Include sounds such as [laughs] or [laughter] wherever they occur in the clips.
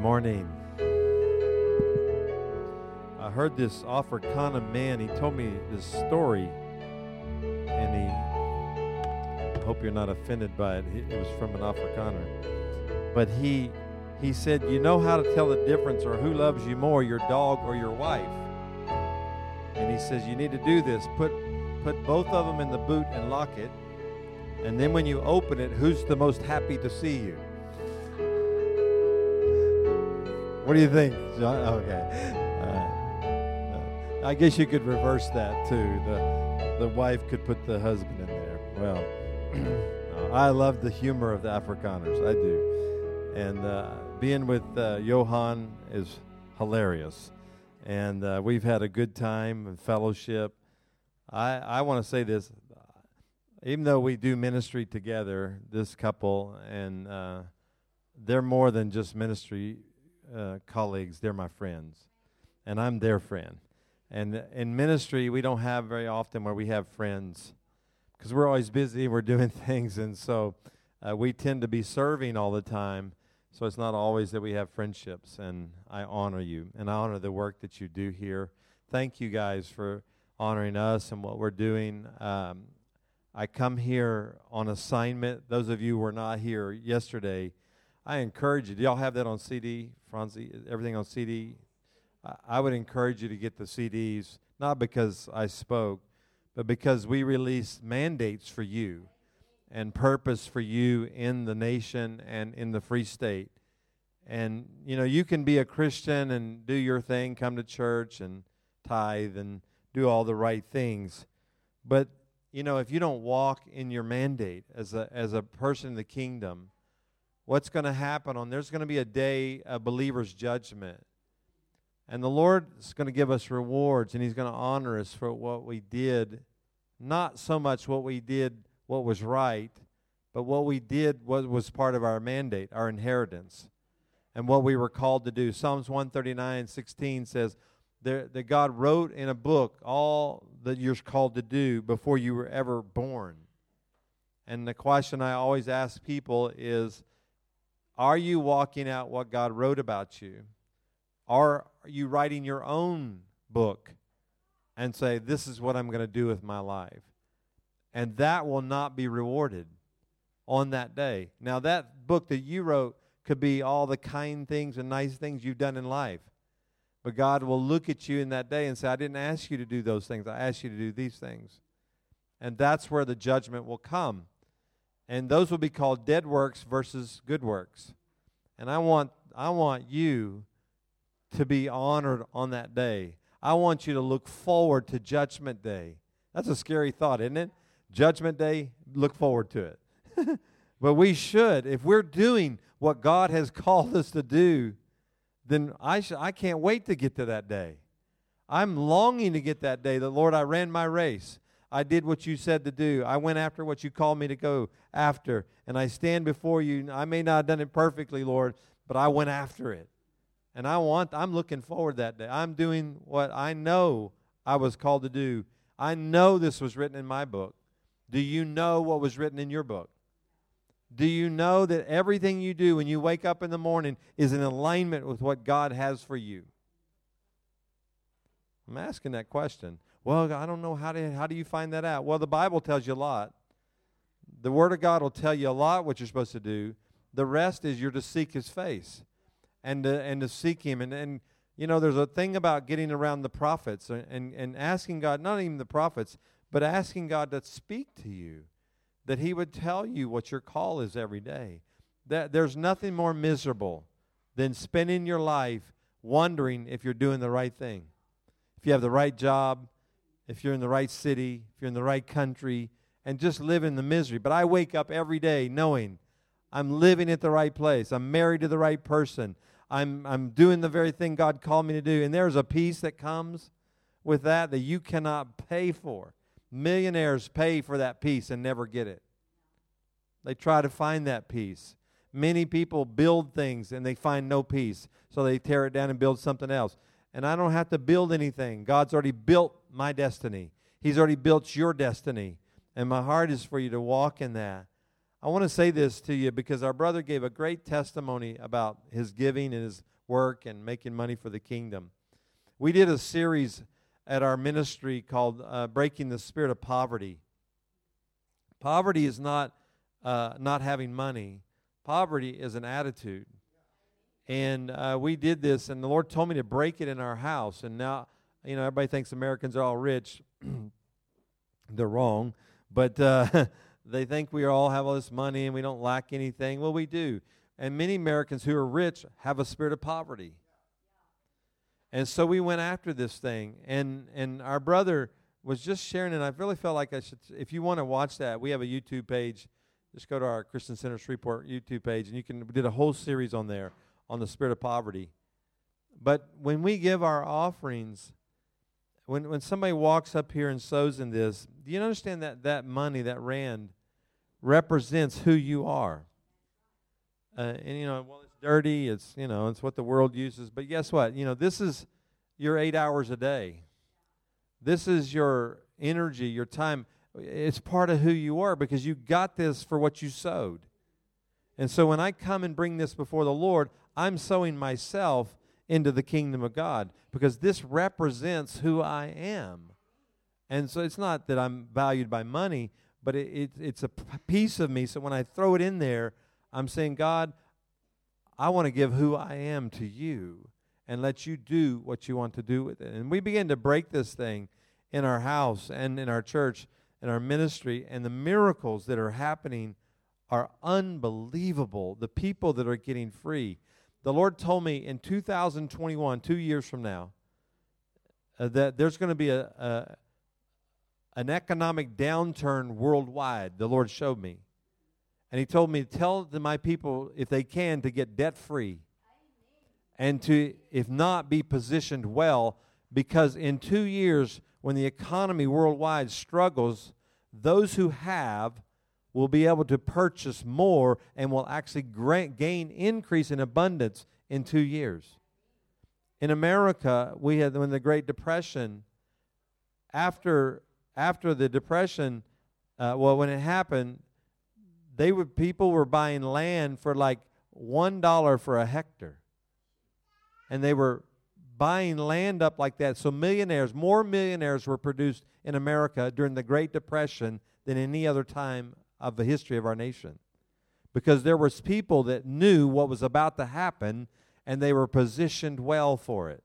morning. I heard this Afrikaner man. He told me this story, and he. I hope you're not offended by it. It was from an Afrikaner, but he he said, "You know how to tell the difference, or who loves you more, your dog or your wife." And he says, "You need to do this. Put put both of them in the boot and lock it, and then when you open it, who's the most happy to see you?" What do you think, John? Okay. Uh, I guess you could reverse that too. The the wife could put the husband in there. Well, [clears throat] I love the humor of the Afrikaners. I do, and uh, being with uh, Johan is hilarious, and uh, we've had a good time and fellowship. I I want to say this, even though we do ministry together, this couple and uh, they're more than just ministry uh, colleagues, they're my friends, and I'm their friend. And in ministry, we don't have very often where we have friends because we're always busy, we're doing [laughs] things, and so uh, we tend to be serving all the time. So it's not always that we have friendships, and I honor you, and I honor the work that you do here. Thank you guys for honoring us and what we're doing. Um, I come here on assignment. Those of you who were not here yesterday, I encourage you. Do y'all have that on CD, Franzi? Everything on CD? I would encourage you to get the CDs, not because I spoke, but because we release mandates for you and purpose for you in the nation and in the free state. And, you know, you can be a Christian and do your thing, come to church and tithe and do all the right things. But, you know, if you don't walk in your mandate as a, as a person in the kingdom, what's going to happen on there's going to be a day of believers judgment. And the lord is going to give us rewards and he's going to honor us for what we did. Not so much what we did what was right but what we did was, was part of our mandate our inheritance and what we were called to do. Psalms 139 16 says that god wrote in a book all that you're called to do before you were ever born. And the question i always ask people is are you walking out what God wrote about you? Are you writing your own book and say, This is what I'm going to do with my life? And that will not be rewarded on that day. Now, that book that you wrote could be all the kind things and nice things you've done in life. But God will look at you in that day and say, I didn't ask you to do those things. I asked you to do these things. And that's where the judgment will come and those will be called dead works versus good works. And I want I want you to be honored on that day. I want you to look forward to judgment day. That's a scary thought, isn't it? Judgment day, look forward to it. [laughs] but we should. If we're doing what God has called us to do, then I sh- I can't wait to get to that day. I'm longing to get that day. The Lord, I ran my race. I did what you said to do. I went after what you called me to go after. And I stand before you. I may not have done it perfectly, Lord, but I went after it. And I want, I'm looking forward that day. I'm doing what I know I was called to do. I know this was written in my book. Do you know what was written in your book? Do you know that everything you do when you wake up in the morning is in alignment with what God has for you? I'm asking that question. Well, I don't know how to how do you find that out? Well, the Bible tells you a lot. The Word of God will tell you a lot what you're supposed to do. The rest is you're to seek His face, and to, and to seek Him. And and you know, there's a thing about getting around the prophets and, and and asking God, not even the prophets, but asking God to speak to you, that He would tell you what your call is every day. That there's nothing more miserable than spending your life wondering if you're doing the right thing, if you have the right job if you're in the right city, if you're in the right country, and just live in the misery. But I wake up every day knowing I'm living at the right place. I'm married to the right person. I'm, I'm doing the very thing God called me to do. And there's a peace that comes with that that you cannot pay for. Millionaires pay for that peace and never get it. They try to find that peace. Many people build things and they find no peace, so they tear it down and build something else and I don't have to build anything. God's already built my destiny, He's already built your destiny. And my heart is for you to walk in that. I want to say this to you because our brother gave a great testimony about his giving and his work and making money for the kingdom. We did a series at our ministry called uh, Breaking the Spirit of Poverty. Poverty is not uh, not having money, poverty is an attitude. And uh, we did this, and the Lord told me to break it in our house. And now, you know, everybody thinks Americans are all rich. [clears throat] They're wrong. But uh, [laughs] they think we all have all this money and we don't lack anything. Well, we do. And many Americans who are rich have a spirit of poverty. And so we went after this thing. And, and our brother was just sharing, and I really felt like I should, if you want to watch that, we have a YouTube page. Just go to our Christian Center Shreveport YouTube page, and you can, we did a whole series on there on the spirit of poverty. But when we give our offerings, when, when somebody walks up here and sows in this, do you understand that that money, that rand, represents who you are? Uh, and, you know, well, it's dirty, it's, you know, it's what the world uses. But guess what? You know, this is your eight hours a day. This is your energy, your time. It's part of who you are because you got this for what you sowed. And so when I come and bring this before the Lord, I'm sowing myself into the kingdom of God because this represents who I am. And so it's not that I'm valued by money, but it, it, it's a piece of me. So when I throw it in there, I'm saying, God, I want to give who I am to you and let you do what you want to do with it. And we begin to break this thing in our house and in our church, and our ministry, and the miracles that are happening are unbelievable. The people that are getting free. The Lord told me in 2021, two years from now, uh, that there's going to be a, a an economic downturn worldwide. The Lord showed me, and He told me to tell my people if they can to get debt free, and to if not be positioned well, because in two years when the economy worldwide struggles, those who have will be able to purchase more and will actually gain increase in abundance in two years. In America, we had when the Great Depression, after after the Depression, uh, well, when it happened, they would people were buying land for like one dollar for a hectare, and they were buying land up like that. So millionaires, more millionaires were produced in America during the Great Depression than any other time of the history of our nation. Because there was people that knew what was about to happen and they were positioned well for it.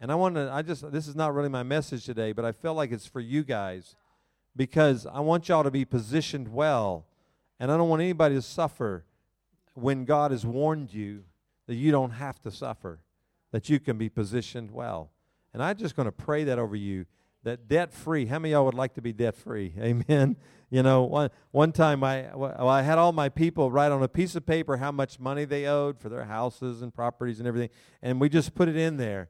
And i want to i just this is not really my message today but i feel like it's for you guys because i want y'all to be positioned well. And i don't want anybody to suffer when god has warned you that you don't have to suffer that you can be positioned well. And i'm just going to pray that over you that debt free. How many of y'all would like to be debt free? [laughs] Amen. You know, one one time I well, I had all my people write on a piece of paper how much money they owed for their houses and properties and everything, and we just put it in there.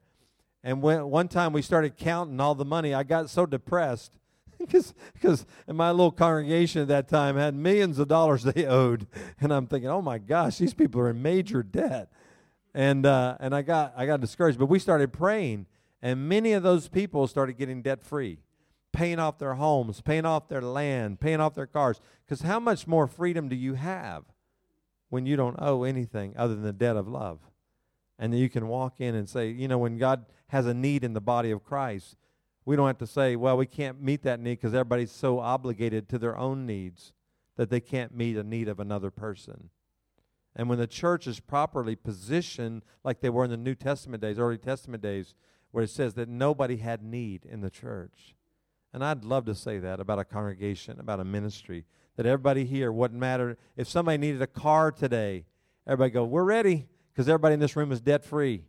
And when one time we started counting all the money, I got so depressed [laughs] because because my little congregation at that time had millions of dollars [laughs] they owed, and I'm thinking, oh my gosh, these people are in major debt, and uh, and I got I got discouraged. But we started praying and many of those people started getting debt free, paying off their homes, paying off their land, paying off their cars. Because how much more freedom do you have when you don't owe anything other than the debt of love? And you can walk in and say, you know, when God has a need in the body of Christ, we don't have to say, well, we can't meet that need because everybody's so obligated to their own needs that they can't meet a need of another person. And when the church is properly positioned, like they were in the New Testament days, early Testament days, where it says that nobody had need in the church. And I'd love to say that about a congregation, about a ministry, that everybody here wouldn't matter. If somebody needed a car today, everybody go, we're ready, because everybody in this room is debt free.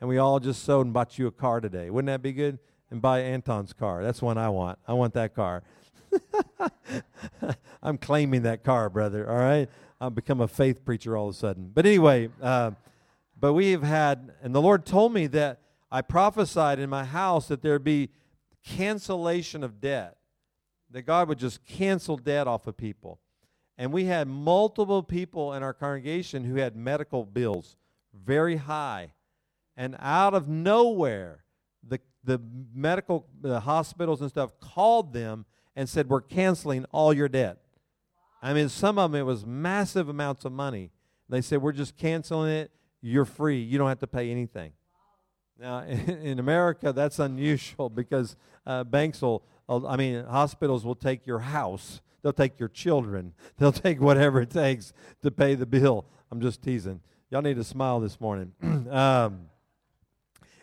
And we all just sowed and bought you a car today. Wouldn't that be good? And buy Anton's car. That's one I want. I want that car. [laughs] I'm claiming that car, brother. All right? I've become a faith preacher all of a sudden. But anyway, uh, but we have had, and the Lord told me that I prophesied in my house that there'd be cancellation of debt, that God would just cancel debt off of people. And we had multiple people in our congregation who had medical bills very high. And out of nowhere, the, the medical the hospitals and stuff called them and said, We're canceling all your debt. I mean, some of them it was massive amounts of money. They said, We're just canceling it. You're free. You don't have to pay anything. Now, [laughs] in America, that's unusual [laughs] because uh, banks will, I mean, hospitals will take your house, they'll take your children, [laughs] they'll take whatever it takes to pay the bill. I'm just teasing. Y'all need to smile this morning. [clears throat] um,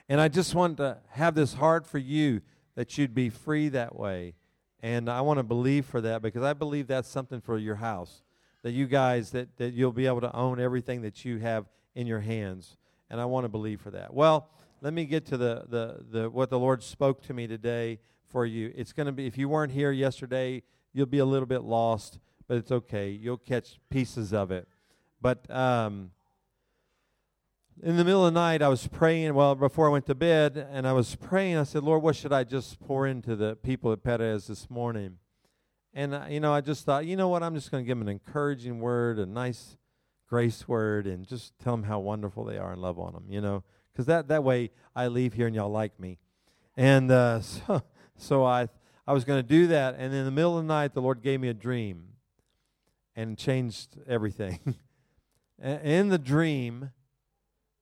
and I just want to have this heart for you that you'd be free that way. And I want to believe for that because I believe that's something for your house. That you guys, that, that you'll be able to own everything that you have in your hands. And I want to believe for that. Well, let me get to the, the, the what the Lord spoke to me today for you. It's going to be, if you weren't here yesterday, you'll be a little bit lost, but it's okay. You'll catch pieces of it. But um, in the middle of the night, I was praying, well, before I went to bed, and I was praying. I said, Lord, what should I just pour into the people at Perez this morning? And, uh, you know, I just thought, you know what? I'm just going to give them an encouraging word, a nice grace word, and just tell them how wonderful they are and love on them, you know? Because that, that way I leave here and y'all like me. And uh, [laughs] so, so I, I was going to do that. And in the middle of the night, the Lord gave me a dream and changed everything. [laughs] in the dream,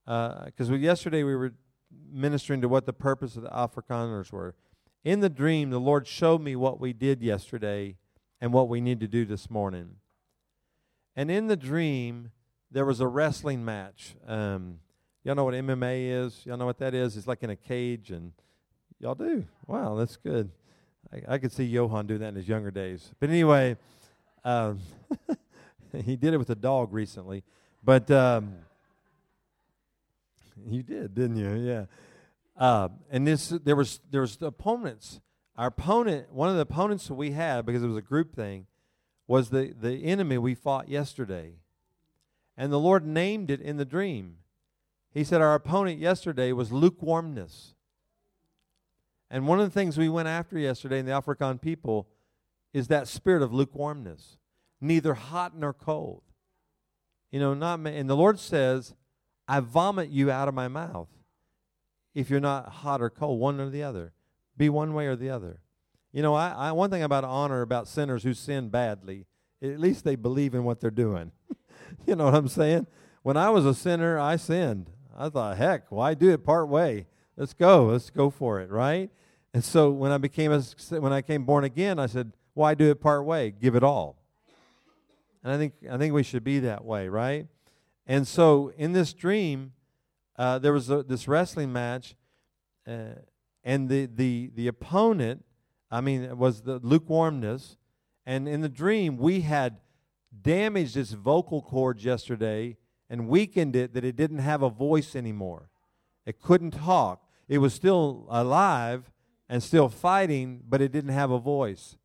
because uh, yesterday we were ministering to what the purpose of the Afrikaners were. In the dream, the Lord showed me what we did yesterday and what we need to do this morning. And in the dream, there was a wrestling match. Um, y'all know what MMA is? Y'all know what that is? It's like in a cage, and y'all do. Wow, that's good. I, I could see Johan do that in his younger days. But anyway, um, [laughs] he did it with a dog recently. But um, you did, didn't you? Yeah. Uh, and this, there was there was opponents. Our opponent, one of the opponents we had, because it was a group thing, was the the enemy we fought yesterday, and the Lord named it in the dream. He said our opponent yesterday was lukewarmness. And one of the things we went after yesterday in the African people is that spirit of lukewarmness, neither hot nor cold. You know, not and the Lord says, I vomit you out of my mouth if you're not hot or cold, one or the other. Be one way or the other. You know, I, I one thing about honor about sinners who sin badly, at least they believe in what they're doing. [laughs] you know what I'm saying? When I was a sinner, I sinned. I thought, heck, why do it part way? Let's go. Let's go for it, right? And so when I became a, when I came born again, I said, why do it part way? Give it all. And I think I think we should be that way, right? And so in this dream, uh, there was a, this wrestling match, uh, and the, the, the opponent, I mean, it was the lukewarmness. And in the dream, we had damaged his vocal cords yesterday and weakened it that it didn't have a voice anymore. It couldn't talk. It was still alive and still fighting, but it didn't have a voice.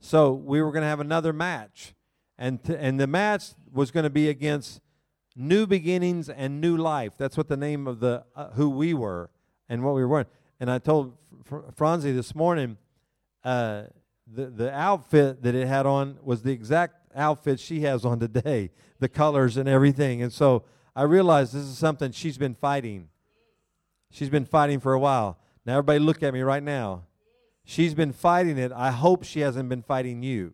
So we were going to have another match. And, t- and the match was going to be against new beginnings and new life. That's what the name of the uh, who we were and what we were. And I told Fr- Franzi this morning, uh, the the outfit that it had on was the exact outfit she has on today, the colors and everything. And so I realized this is something she's been fighting. She's been fighting for a while. Now everybody look at me right now. She's been fighting it. I hope she hasn't been fighting you.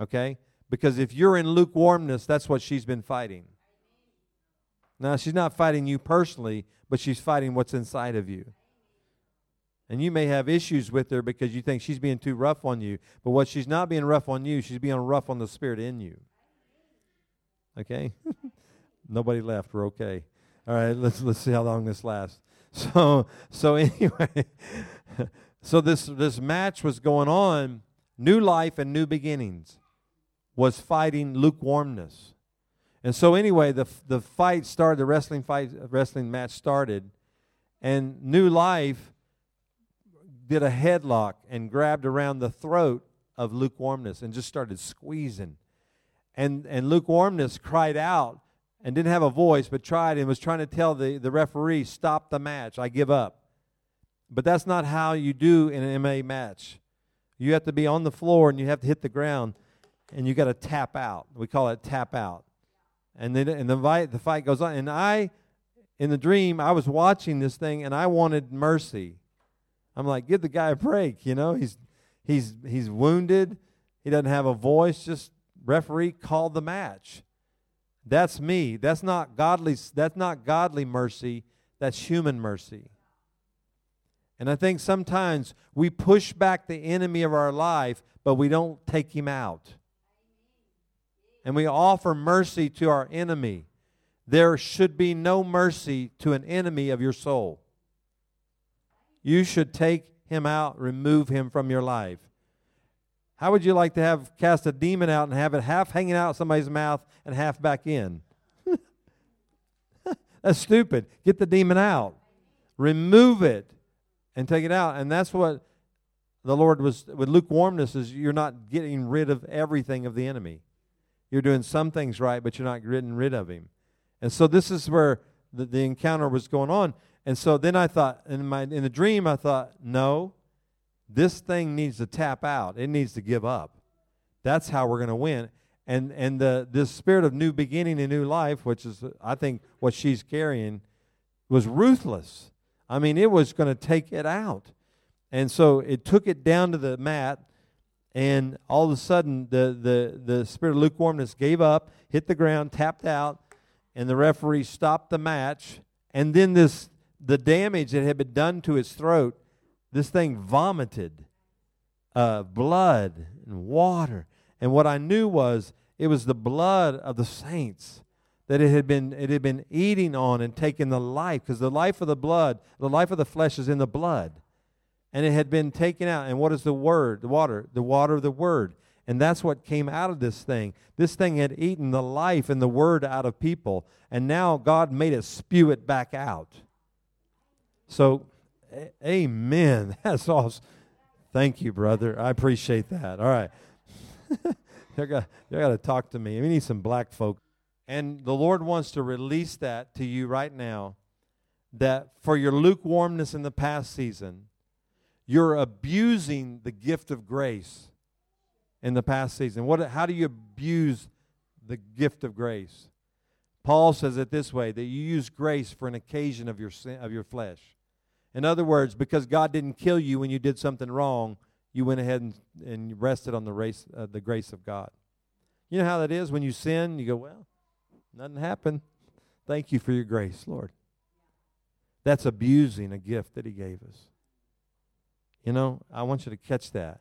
Okay? Because if you're in lukewarmness, that's what she's been fighting. Now, she's not fighting you personally, but she's fighting what's inside of you. And you may have issues with her because you think she's being too rough on you. But what she's not being rough on you, she's being rough on the spirit in you. Okay? [laughs] Nobody left. We're okay. All right, let's let's see how long this lasts. [laughs] So so anyway, [laughs] so this this match was going on, new life and new beginnings was fighting lukewarmness. And so anyway, the the fight started, the wrestling fight wrestling match started, and New Life did a headlock and grabbed around the throat of lukewarmness and just started squeezing. And and lukewarmness cried out and didn't have a voice, but tried and was trying to tell the, the referee, stop the match, I give up. But that's not how you do in an MMA match. You have to be on the floor and you have to hit the ground and you got to tap out. We call it tap out. And then and the fight the fight goes on. And I, in the dream, I was watching this thing and I wanted mercy. I'm like, give the guy a break, you know. He's he's he's wounded. He doesn't have a voice. Just referee called the match. That's me. That's not godly. That's not godly mercy. That's human mercy. And I think sometimes we push back the enemy of our life, but we don't take him out. And we offer mercy to our enemy. There should be no mercy to an enemy of your soul. You should take him out, remove him from your life. How would you like to have cast a demon out and have it half hanging out somebody's mouth and half back in? [laughs] That's stupid. Get the demon out. Remove it and take it out. And that's what the Lord was with lukewarmness is you're not getting rid of everything of the enemy. You're doing some things right, but you're not getting rid of him. And so this is where the, the encounter was going on. And so then I thought, in my in the dream, I thought, no, this thing needs to tap out. It needs to give up. That's how we're going to win. And and the this spirit of new beginning and new life, which is I think what she's carrying, was ruthless. I mean, it was going to take it out. And so it took it down to the mat, and all of a sudden the the the spirit of lukewarmness gave up, hit the ground, tapped out, and the referee stopped the match. And then this the damage that had been done to his throat, this thing vomited uh, blood and water. And what I knew was it was the blood of the saints that it had been it had been eating on and taking the life because the life of the blood, the life of the flesh is in the blood. And it had been taken out. And what is the word? The water, the water of the word. And that's what came out of this thing. This thing had eaten the life and the word out of people. And now God made it spew it back out. So, a- amen. [laughs] That's awesome. Thank you, brother. I appreciate that. All right. [laughs] got, you got to talk to me. We need some black folk. And the Lord wants to release that to you right now that for your lukewarmness in the past season, you're abusing the gift of grace in the past season. What, how do you abuse the gift of grace? Paul says it this way that you use grace for an occasion of your, sin, of your flesh. In other words, because God didn't kill you when you did something wrong, you went ahead and, and rested on the, race, uh, the grace of God. You know how that is when you sin? You go, well, nothing happened. Thank you for your grace, Lord. That's abusing a gift that He gave us. You know, I want you to catch that.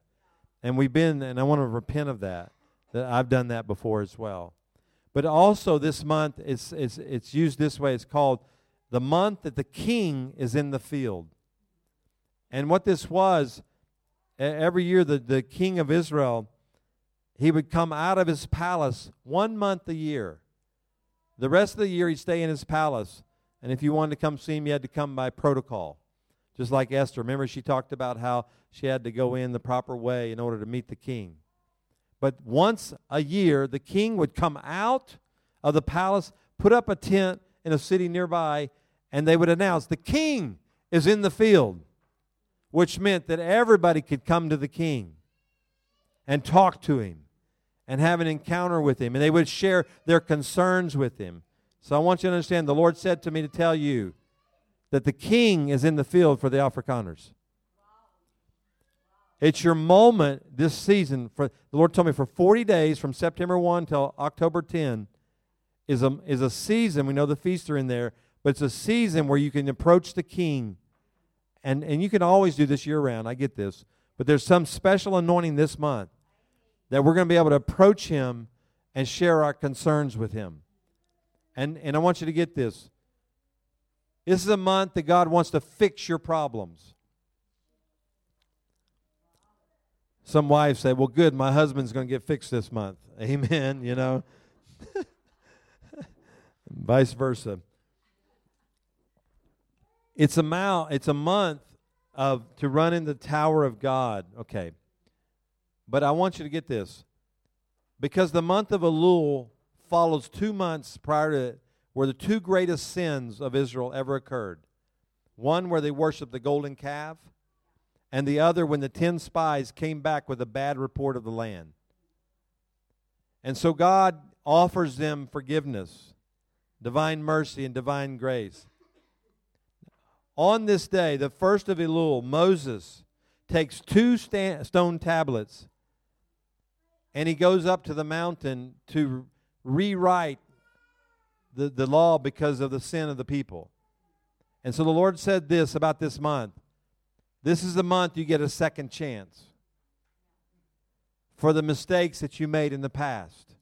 And we've been, and I want to repent of that, that I've done that before as well. But also this month, it's, it's, it's used this way. It's called the month that the king is in the field. And what this was, every year the, the king of Israel, he would come out of his palace one month a year. The rest of the year he'd stay in his palace. And if you wanted to come see him, you had to come by protocol. Just like Esther. Remember, she talked about how she had to go in the proper way in order to meet the king. But once a year, the king would come out of the palace, put up a tent in a city nearby, and they would announce, The king is in the field, which meant that everybody could come to the king and talk to him and have an encounter with him, and they would share their concerns with him. So I want you to understand the Lord said to me to tell you that the king is in the field for the Afrikaners. It's your moment this season. For the Lord told me for 40 days from September 1 till October 10 is a, is a season. We know the feasts are in there, but it's a season where you can approach the king. And, and you can always do this year round. I get this. But there's some special anointing this month that we're going to be able to approach him and share our concerns with him. And, and I want you to get this. This is a month that God wants to fix your problems. Some wives say, Well, good, my husband's going to get fixed this month. [laughs] Amen, you know. [laughs] Vice versa. It's a mouth, it's a month of to run in the tower of God. Okay. But I want you to get this. Because the month of Elul follows two months prior to where the two greatest sins of Israel ever occurred. One where they worshiped the golden calf, and the other when the ten spies came back with a bad report of the land. And so God offers them forgiveness, divine mercy, and divine grace. On this day, the first of Elul, Moses takes two sta- stone tablets and he goes up to the mountain to rewrite the, the law because of the sin of the people. And so the Lord said this about this month this is the month you get a second chance for the mistakes that you made in the past,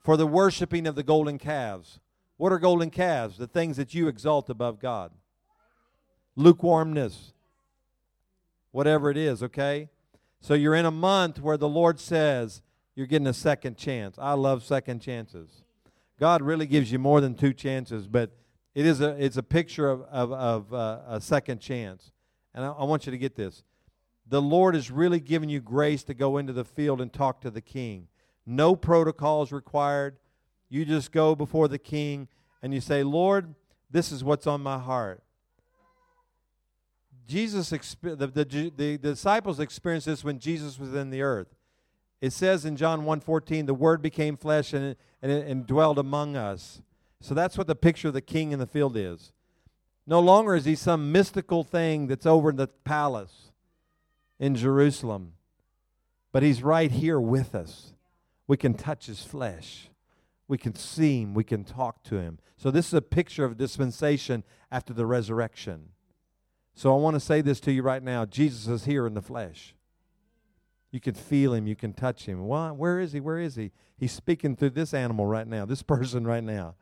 for the worshiping of the golden calves. What are golden calves? The things that you exalt above God. Lukewarmness, whatever it is, okay? So you're in a month where the Lord says you're getting a second chance. I love second chances. God really gives you more than two chances, but it is a it's a picture of of, of uh, a second chance. And I, I want you to get this: the Lord is really giving you grace to go into the field and talk to the King. No protocols required. You just go before the King and you say, "Lord, this is what's on my heart." Jesus, the, the, the, disciples experienced this when Jesus was in the earth. It says in John 1.14, the Word became flesh and, and, and dwelled among us. So that's what the picture of the king in the field is. No longer is he some mystical thing that's over in the palace in Jerusalem, but he's right here with us. We can touch his flesh. We can see him. We can talk to him. So, this is a picture of dispensation after the resurrection. So I want to say this to you right now Jesus is here in the flesh. You can feel him, you can touch him. Why? Where is he? Where is he? He's speaking through this animal right now, this [laughs] person right now.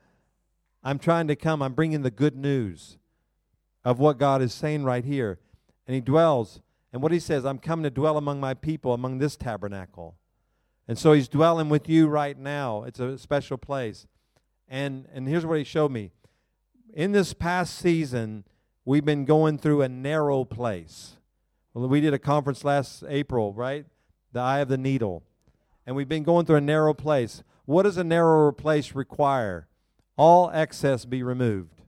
I'm trying to come, I'm bringing the good news of what God is saying right here. And he dwells. And what he says, I'm coming to dwell among my people, among this tabernacle. And so he's dwelling with you right now. It's a special place. And and here's what he showed me. In this past season, we've been going through a narrow place. Well, we did a conference last April, right? The eye of the needle. And we've been going through a narrow place. What does a narrower place require? All excess be removed.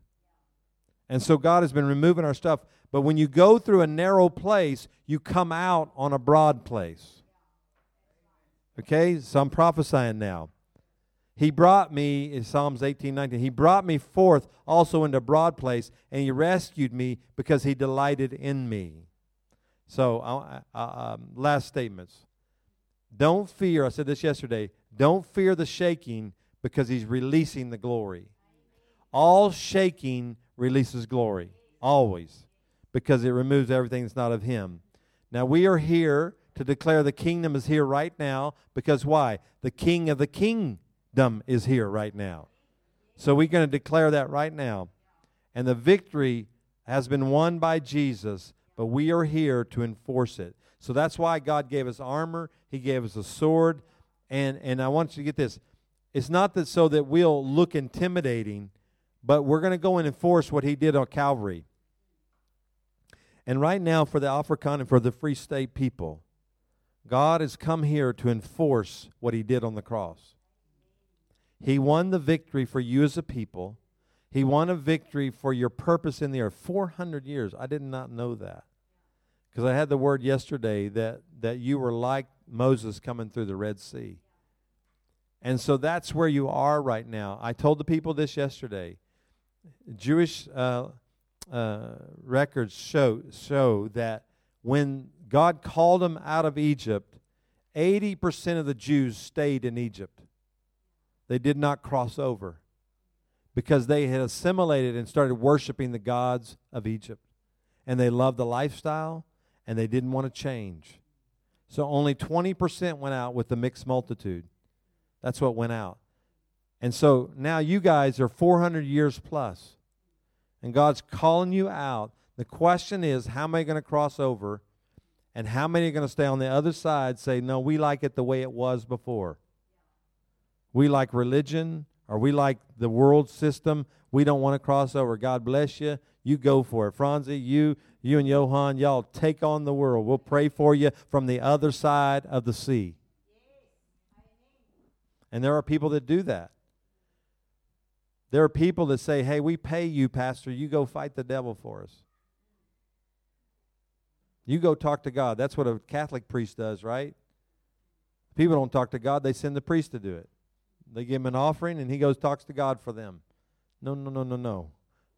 And so God has been removing our stuff. But when you go through a narrow place, you come out on a broad place. Okay? So I'm prophesying now. He brought me, in Psalms 18, 19, he brought me forth also into broad place, and he rescued me because he delighted in me. So, uh, uh, last statements. Don't fear, I said this yesterday, don't fear the shaking because he's releasing the glory. All shaking releases glory, always, because it removes everything that's not of him. Now, we are here to declare the kingdom is here right now because why? The king of the king kingdom is here right now. So we're going to declare that right now. And the victory has been won by Jesus, but we are here to enforce it. So that's why God gave us armor, He gave us a sword. And, and I want you to get this. It's not that so that we'll look intimidating, but we're going to go and enforce what He did on Calvary. And right now, for the African and for the Free State people, God has come here to enforce what He did on the cross. He won the victory for you as a people. He won a victory for your purpose in the earth. 400 years. I did not know that. Because I had the word yesterday that, that you were like Moses coming through the Red Sea. And so that's where you are right now. I told the people this yesterday. Jewish uh, uh, records show, show that when God called them out of Egypt, 80% of the Jews stayed in Egypt. They did not cross over because they had assimilated and started worshiping the gods of Egypt. And they loved the lifestyle and they didn't want to change. So only 20% went out with the mixed multitude. That's what went out. And so now you guys are 400 years plus, and God's calling you out. The question is, how am I going to cross over? And how many are going to stay on the other side, say, no, we like it the way it was before? We like religion or we like the world system. We don't want to cross over. God bless you. You go for it. Franzi, you, you and Johan, y'all take on the world. We'll pray for you from the other side of the sea. And there are people that do that. There are people that say, hey, we pay you, Pastor. You go fight the devil for us. You go talk to God. That's what a Catholic priest does, right? People don't talk to God, they send the priest to do it. They give him an offering, and he goes talks to God for them. No, no, no, no, no.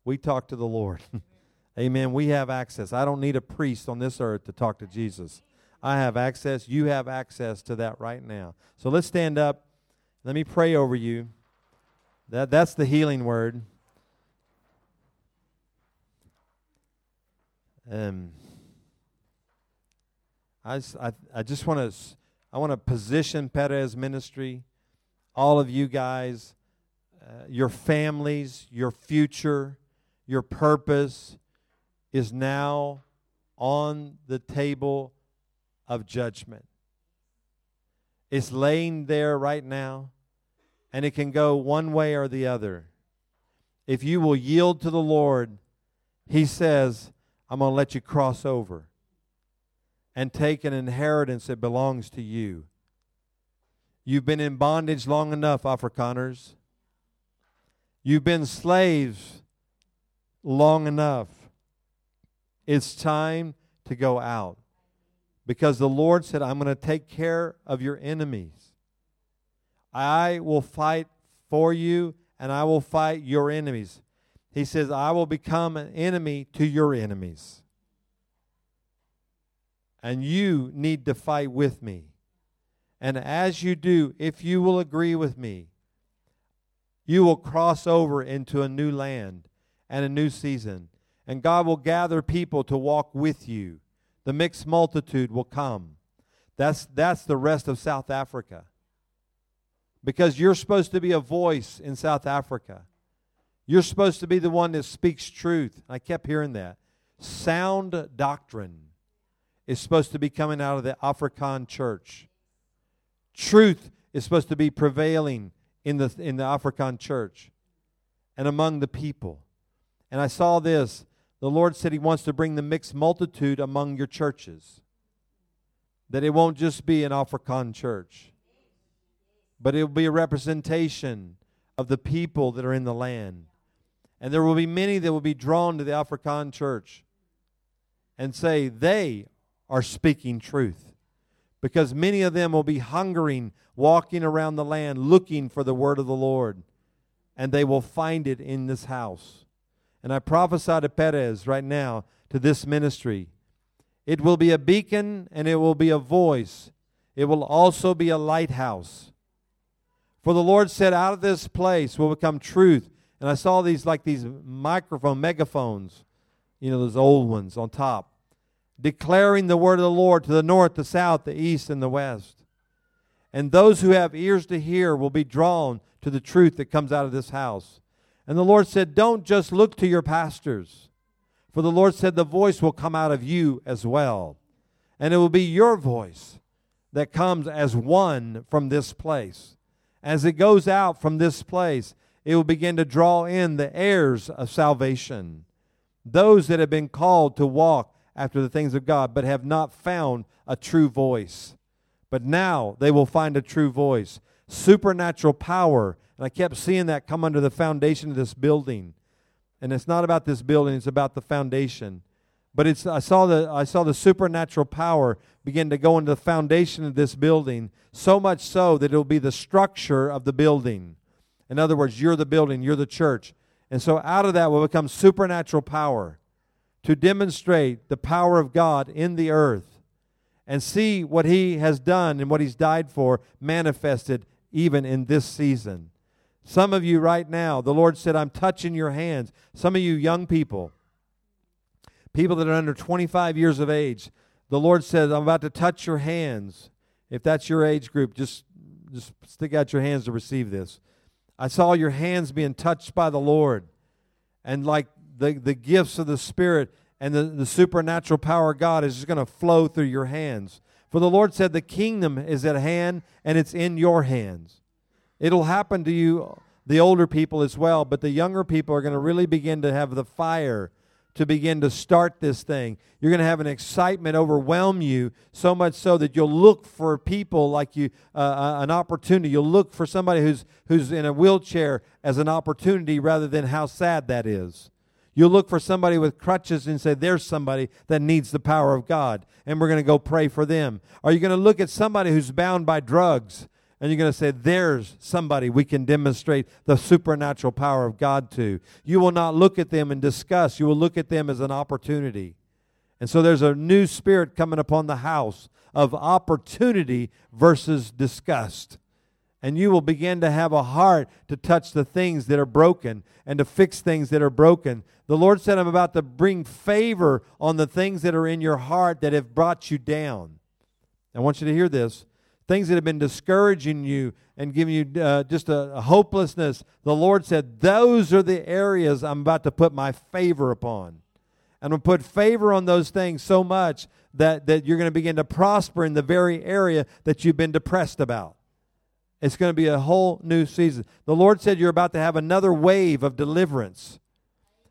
We talk to the Lord. [laughs] Amen. We have access. I don't need a priest on this earth to talk to Jesus. I have access. You have access to that right now. So let's stand up. Let me pray over you. That, that's the healing word. Um, I, I, I just want to I want to position Perez Ministry, all of you guys, uh, your families, your future, your purpose is now on the table of judgment. It's laying there right now, and it can go one way or the other. If you will yield to the Lord, He says, I'm going to let you cross over and take an inheritance that belongs to you. You've been in bondage long enough, Afrikaners. You've been slaves long enough. It's time to go out. Because the Lord said, I'm going to take care of your enemies. I will fight for you and I will fight your enemies. He says, I will become an enemy to your enemies. And you need to fight with me. And as you do, if you will agree with me, you will cross over into a new land and a new season. And God will gather people to walk with you. The mixed multitude will come. That's, that's the rest of South Africa. Because you're supposed to be a voice in South Africa. You're supposed to be the one that speaks truth. I kept hearing that. Sound doctrine is supposed to be coming out of the Afrikaan church. Truth is supposed to be prevailing in the, in the Afrikaan church and among the people. And I saw this. The Lord said He wants to bring the mixed multitude among your churches. That it won't just be an Afrikaan church, but it will be a representation of the people that are in the land. And there will be many that will be drawn to the Afrikaan church and say they are speaking truth. Because many of them will be hungering, walking around the land, looking for the word of the Lord. And they will find it in this house. And I prophesy to Perez right now, to this ministry. It will be a beacon and it will be a voice. It will also be a lighthouse. For the Lord said, Out of this place will become truth and I saw these like these microphone megaphones, you know, those old ones on top, declaring the word of the Lord to the north, the south, the east, and the west. And those who have ears to hear will be drawn to the truth that comes out of this house. And the Lord said, Don't just look to your pastors, for the Lord said, The voice will come out of you as well. And it will be your voice that comes as one from this place. As it goes out from this place, it will begin to draw in the heirs of salvation, those that have been called to walk after the things of God, but have not found a true voice. But now they will find a true voice. Supernatural power. And I kept seeing that come under the foundation of this building. And it's not about this building, it's about the foundation. But it's I saw the I saw the supernatural power begin to go into the foundation of this building, so much so that it'll be the structure of the building. In other words, you're the building, you're the church. And so out of that will become supernatural power to demonstrate the power of God in the earth and see what He has done and what He's died for manifested even in this season. Some of you right now, the Lord said, I'm touching your hands. Some of you young people, people that are under 25 years of age, the Lord says, I'm about to touch your hands. If that's your age group, just, just stick out your hands to receive this. I saw your hands being touched by the Lord. And like the, the gifts of the Spirit and the, the supernatural power of God is just going to flow through your hands. For the Lord said, The kingdom is at hand and it's in your hands. It'll happen to you, the older people as well, but the younger people are going to really begin to have the fire to begin to start this thing. You're going to have an excitement overwhelm you so much so that you'll look for people like you, uh, uh, an opportunity. You'll look for somebody who's, who's in a wheelchair as an opportunity rather than how sad that is. You'll look for somebody with crutches and say, There's somebody that needs the power of God, and we're going to go pray for them. Are you going to look at somebody who's bound by drugs and you're going to say, There's somebody we can demonstrate the supernatural power of God to. You will not look at them in disgust, you will look at them as an opportunity. And so there's a new spirit coming upon the house of opportunity versus disgust. And you will begin to have a heart to touch the things that are broken and to fix things that are broken. The Lord said, I'm about to bring favor on the things that are in your heart that have brought you down. I want you to hear this things that have been discouraging you and giving you uh, just a, a hopelessness, the Lord said, Those are the areas I'm about to put my favor upon. And I'm going to put favor on those things so much that, that you're going to begin to prosper in the very area that you've been depressed about. It's going to be a whole new season. The Lord said you're about to have another wave of deliverance.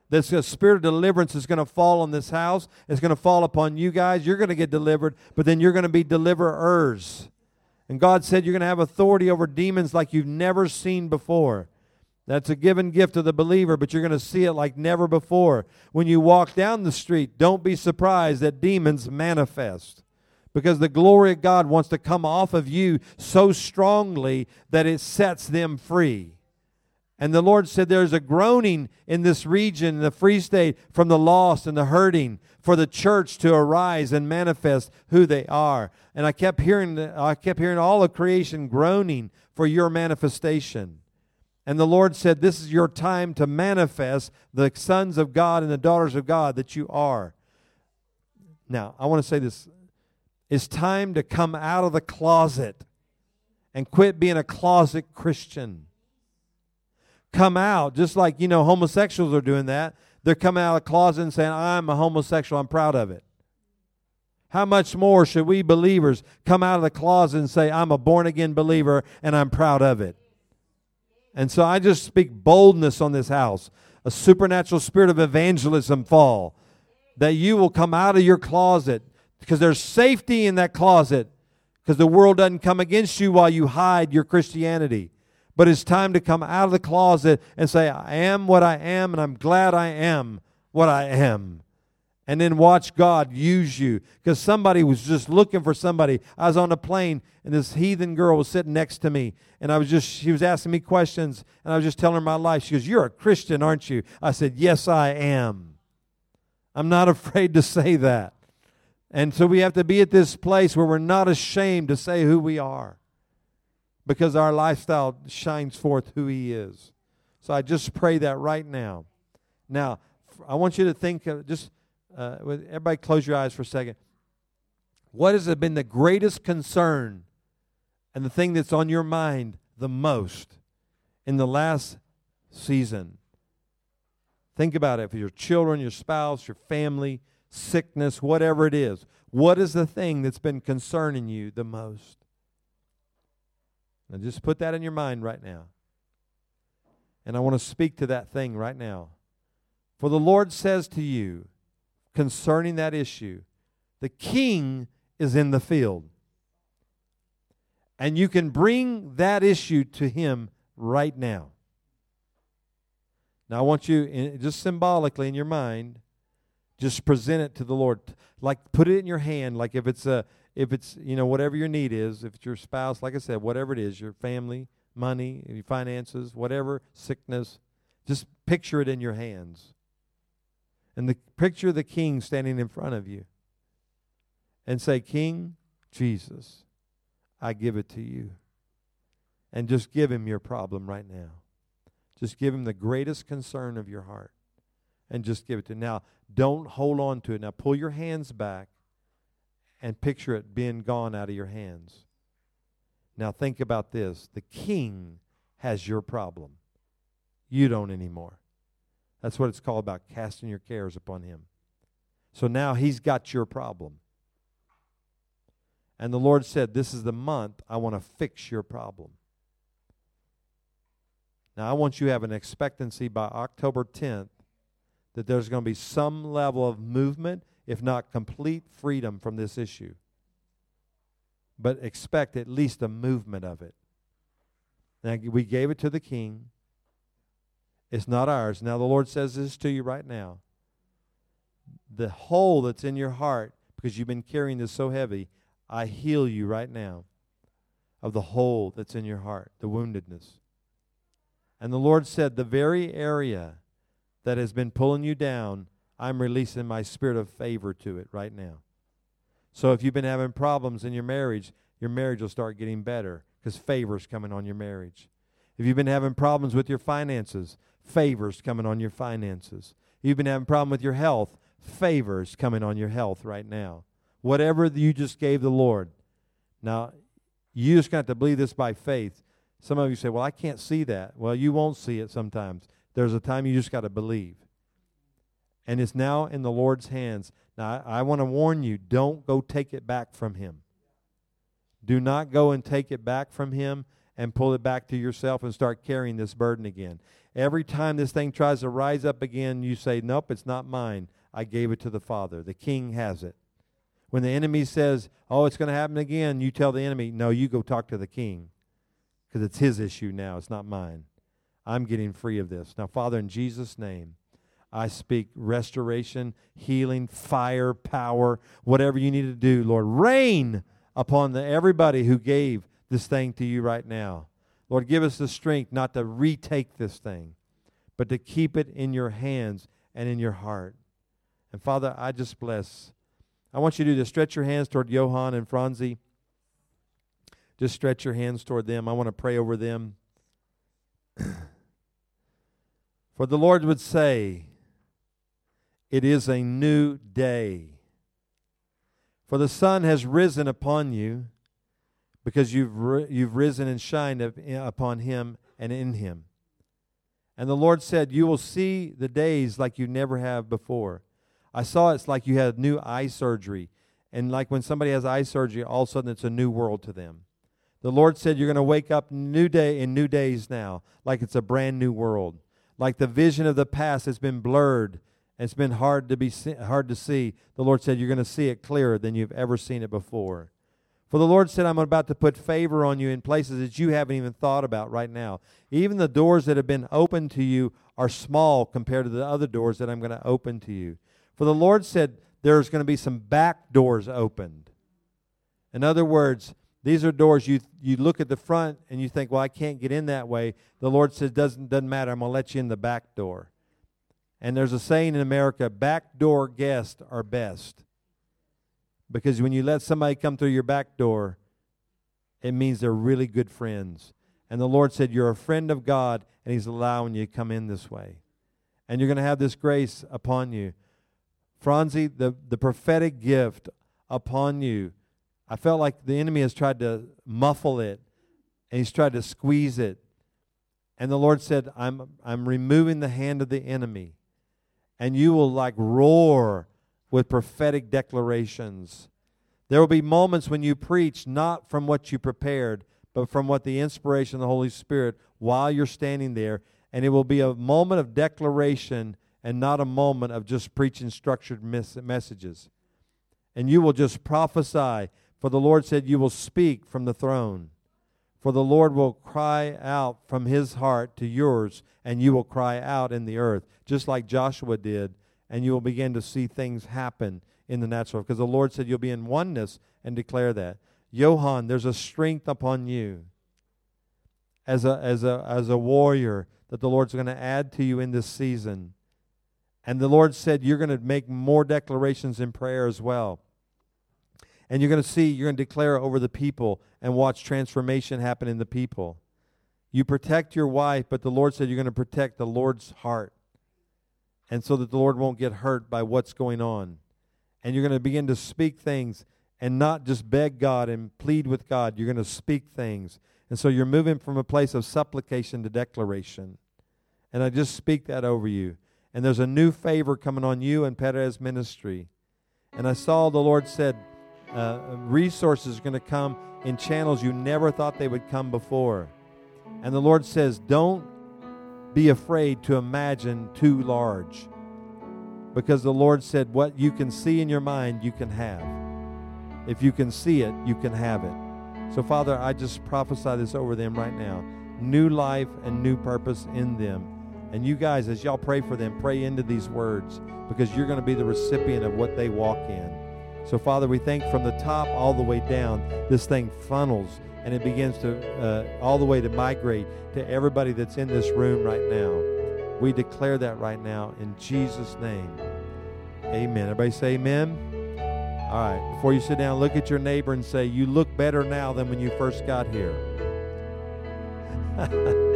This uh, spirit of deliverance is going to fall on this house. It's going to fall upon you guys. You're going to get delivered, but then you're going to be deliverers. And God said you're going to have authority over demons like you've never seen before. That's a given gift of the believer, but you're going to see it like never before. When you walk down the street, don't be surprised that demons manifest because the glory of God wants to come off of you so strongly that it sets them free. And the Lord said there's a groaning in this region, the Free State, from the lost and the hurting, for the church to arise and manifest who they are. And I kept hearing, I kept hearing all of creation groaning for your manifestation. And the Lord said, This is your time to manifest the sons of God and the daughters of God that you are. Now, I want to say this. It's time to come out of the closet and quit being a closet Christian come out, just like, you know, homosexuals are doing that. They're coming out of the closet and saying, I'm a homosexual, I'm proud of it. How much more should we believers come out of the closet and say, I'm a born again believer and I'm proud of it? And so I just speak boldness on this house, a supernatural spirit of evangelism fall, that you will come out of your closet because there's safety in that closet because the world doesn't come against you while you hide your Christianity. But it's time to come out of the closet and say, I am what I am, and I'm glad I am what I am. And then watch God use you. Because somebody was just looking for somebody. I was on a plane, and this heathen girl was sitting next to me. And I was just, she was asking me questions, and I was just telling her my life. She goes, You're a Christian, aren't you? I said, Yes, I am. I'm not [laughs] afraid to say that. And so we have to be at this place where we're not ashamed to say who we are because our lifestyle shines forth who He is. So I just pray that right now. Now, I want you to think just, uh, everybody close your eyes for a second. What has been the greatest concern and the thing that's on your mind the most in the last season? Think about it for your children, your spouse, your family, sickness, whatever it is. What is the thing that's been concerning you the most? Now just put that in your mind right now. And I want to speak to that thing right now. For the Lord says to you concerning that issue, the king is in the field. And you can bring that issue to him right now. Now, I want you, just symbolically in your mind, just present it to the Lord. Like, put it in your hand, like if it's a, if it's you know whatever your need is if it's your spouse like i said whatever it is your family money your finances whatever sickness just picture it in your hands. And the picture the king standing in front of you and say king jesus i give it to you. And just give him your problem right now. Just give him the greatest concern of your heart and just give it to now don't hold on to it now pull your hands back and picture it being gone out of your hands. Now think about this the king has your problem, you don't anymore. That's what it's called about casting your cares upon him. So now he's got your problem. And the Lord said, This is the month I want to fix your problem. Now, I want you to have an expectancy by October 10th that there's going to be some level of movement if not complete freedom from this issue. But expect at least a movement of it. Now, we gave it to the king. It's not ours. Now, the Lord says this to you right now. The hole that's in your heart, because you've been carrying this so heavy, I heal you right now. of the hole that's in your heart, the woundedness. And the Lord said, The very area that has been pulling you down, I'm releasing my spirit of favor to it right now. So if you've been having problems in your marriage, your marriage will start getting better because favor's coming on your marriage. If you've been having problems with your finances, favor's coming on your finances. If you've been having problem with your health, favor's coming on your health right now. Whatever you just gave the Lord. Now, you just got to believe this by faith. Some of you say, Well, I can't see that. Well, you won't see it sometimes. There's a time you just got to believe. And it's now in the Lord's hands. Now, I, I want to warn you don't go take it back from Him. Do not go and take it back from Him and pull it back to yourself and start carrying this burden again. Every time this thing tries to rise up again, you say, Nope, it's not mine. I gave it to the Father. The King has it. When the enemy says, Oh, it's going to happen again, you tell the enemy, No, you go talk to the King because it's his issue now. It's not mine. I'm getting free of this. Now, Father, in Jesus' name, I speak restoration, healing, fire, power, whatever you need to do, Lord. Rain upon the, everybody who gave this thing to you right now. Lord, give us the strength not to retake this thing, but to keep it in your hands and in your heart. And Father, I just bless. I want you to do this. Stretch your hands toward Johan and Franzi. Just stretch your hands toward them. I want to pray over them. [clears throat] For the Lord would say, It is a new day. For the sun has risen upon you because you've, ri- you've risen and shined upon him and in him. And the Lord said, You will see the days like you never have before. I saw it's like you had new eye surgery. And like when somebody has eye surgery, all of a sudden it's a new world to them. The Lord said, You're going to wake up new day in new days now, like it's a brand new world. Like the vision of the past has been blurred it's been hard to, be hard to see. The Lord said, You're going to see it clearer than you've ever seen it before. For the Lord said, I'm about to put favor on you in places that you haven't even thought about right now. Even the doors that have been opened to you are small compared to the other doors that I'm going to open to you. For the Lord said, there's going to be some back doors opened. In other words, these are doors you you look at the front and you think, well, I can't get in that way. The Lord says, doesn't doesn't matter. I'm going to let you in the back door. And there's a saying in America, back door guests are best. Because when you let somebody come through your back door, it means they're really good friends. And the Lord said, You're a friend of God, and He's allowing you to come in this way. And you're going to have this grace upon you. Franzi, the, the prophetic gift upon you, I felt like the enemy has tried to muffle it, and he's tried to squeeze it. And the Lord said, I'm, I'm removing the hand of the enemy, and you will like roar with prophetic declarations. There will be moments when you preach not from what you prepared, but from what the inspiration of the Holy Spirit while you're standing there. And it will be a moment of declaration and not a moment of just preaching structured mes- messages. And you will just prophesy, for the Lord said, You will speak from the throne. For the Lord will cry out from his heart to yours, and you will cry out in the earth, just like Joshua did and you will begin to see things happen in the natural. Because the Lord said you'll be in oneness and declare that. Johan, there's a strength upon you as a, as a, as a warrior that the Lord's going to add to you in this season. And the Lord said you're going to make more declarations in prayer as well. And you're going to see, you're going to declare over the people and watch transformation happen in the people. You protect your wife, but the Lord said you're going to protect the Lord's heart and so that the Lord won't get hurt by what's going on. And you're going to begin to speak things and not just beg God and plead with God. You're going to speak things. And so you're moving from a place of supplication to declaration. And I just speak that over you. And there's a new favor coming on you and Perez ministry. And I saw the Lord said uh, resources are going to come in channels you never thought they would come before. And the Lord says, don't be afraid to imagine too large. Because the Lord said, What you can see in your mind, you can have. If you can see it, you can have it. So, Father, I just prophesy this over them right now new life and new purpose in them. And you guys, as y'all pray for them, pray into these words because you're going to be the recipient of what they walk in. So, Father, we thank from the top all the way down, this thing funnels and it begins to uh, all the way to migrate to everybody that's in this room right now. We declare that right now in Jesus' name. Amen. Everybody say amen. All right. Before you sit down, look at your neighbor and say, You look better now than when you first got here. [laughs]